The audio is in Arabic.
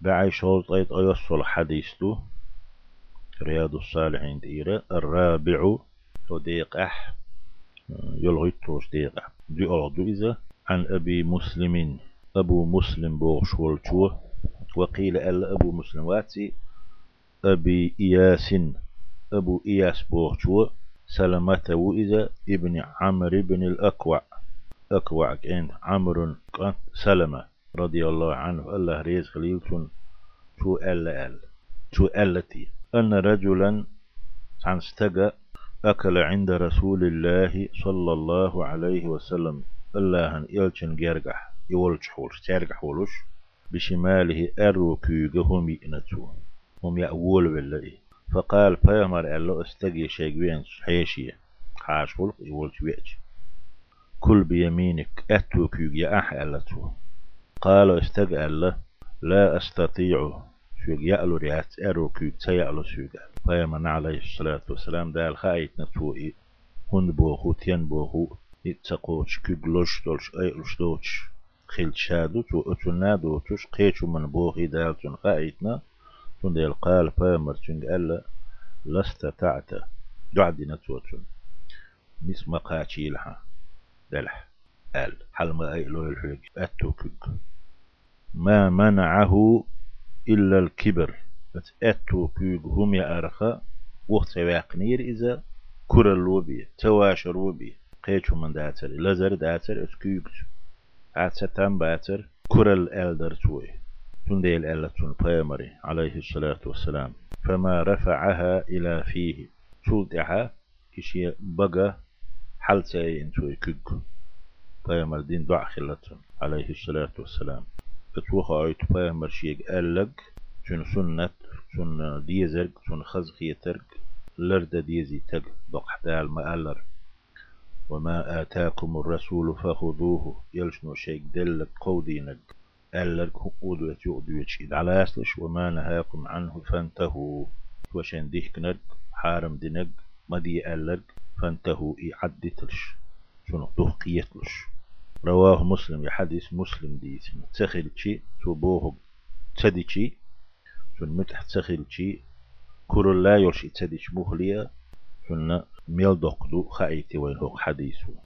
بعي شوط أيض أيصل حديث دو رياض الصالحين ديرة الرابع تديق أح. يلغي توش ديق أح. دي أغدو إذا عن أبي مسلم. أبو مسلم بوغش والجوه وقيل ألا أبو مسلم واتي. أبي إياس أبو إياس بوغشو سلمة وإذا ابن عمرو بن الأكوع. أكوع كأن عمرو سلمة. رضي الله عنه الله ريز خليل شو ألا أل شو ألتي أن رجلا عن استجى أكل عند رسول الله صلى الله عليه وسلم. الله أن يلشن جرجح يولش حولش ترجح حولش. بشماله أرو كيغه هم ينتو هم يأول بالله. فقال بيامر الله استجي شيء حيشية حاش خلق يولش كل بيمينك أتو يا أح ألتو قال استجى الله. لا أستطيع شوق يألو ريات أرو كيغ تيألو سوغ بيامر عليه الصلاة والسلام دال خايت نتوئي. هن بوخو تين بوخو. يتسقوش كيغ لوش دولش أي لوش دوش خيل شادو تو اتنا دو توش. قيتو من بوخي دالتون خايتنا تون ديل قال بامر تشنج ألا لاستطعت دعدي نتوتون مس مقاتي لها دلح. قال حل ما أيلو الحق أتوكك ما منعه إلا الكبر. أتوكك هم يا أرخا وقت واقنير إذا كرة اللوبي تواشر وبي قيتو من داتر. لزر داتر. اسكيكت عتستان باتر. كرل ألدر توي. تنديل ألتون بيمري عليه الصلاة والسلام. فما رفعها إلى فيه. تولدها كشي بقى. حلتي انتوي كيك بيمر دين دع خلتون عليه الصلاة والسلام. اتوخا ايت بيمر شيك ألق شن سنة شن ديزرق شن خزخي ترق لرد ديزي تق دق دال ما ألر وما آتاكم الرسول فخذوه يلشنو شيك دلك قودينك ألك أودوة يؤدوة شيد على أسلش وما نهاكم عنه فانتهوا. وشان ديكنك حارم دينك مدي ألك فانتهوا إعدتلش شنو دهقيتلش رواه مسلم يحدث مسلم ديس تسخل شي تبوه تدي شي شن متح تسخل شي كل لا يرشي تدي مخليا شن ميل دقدو خايتي وين حديثه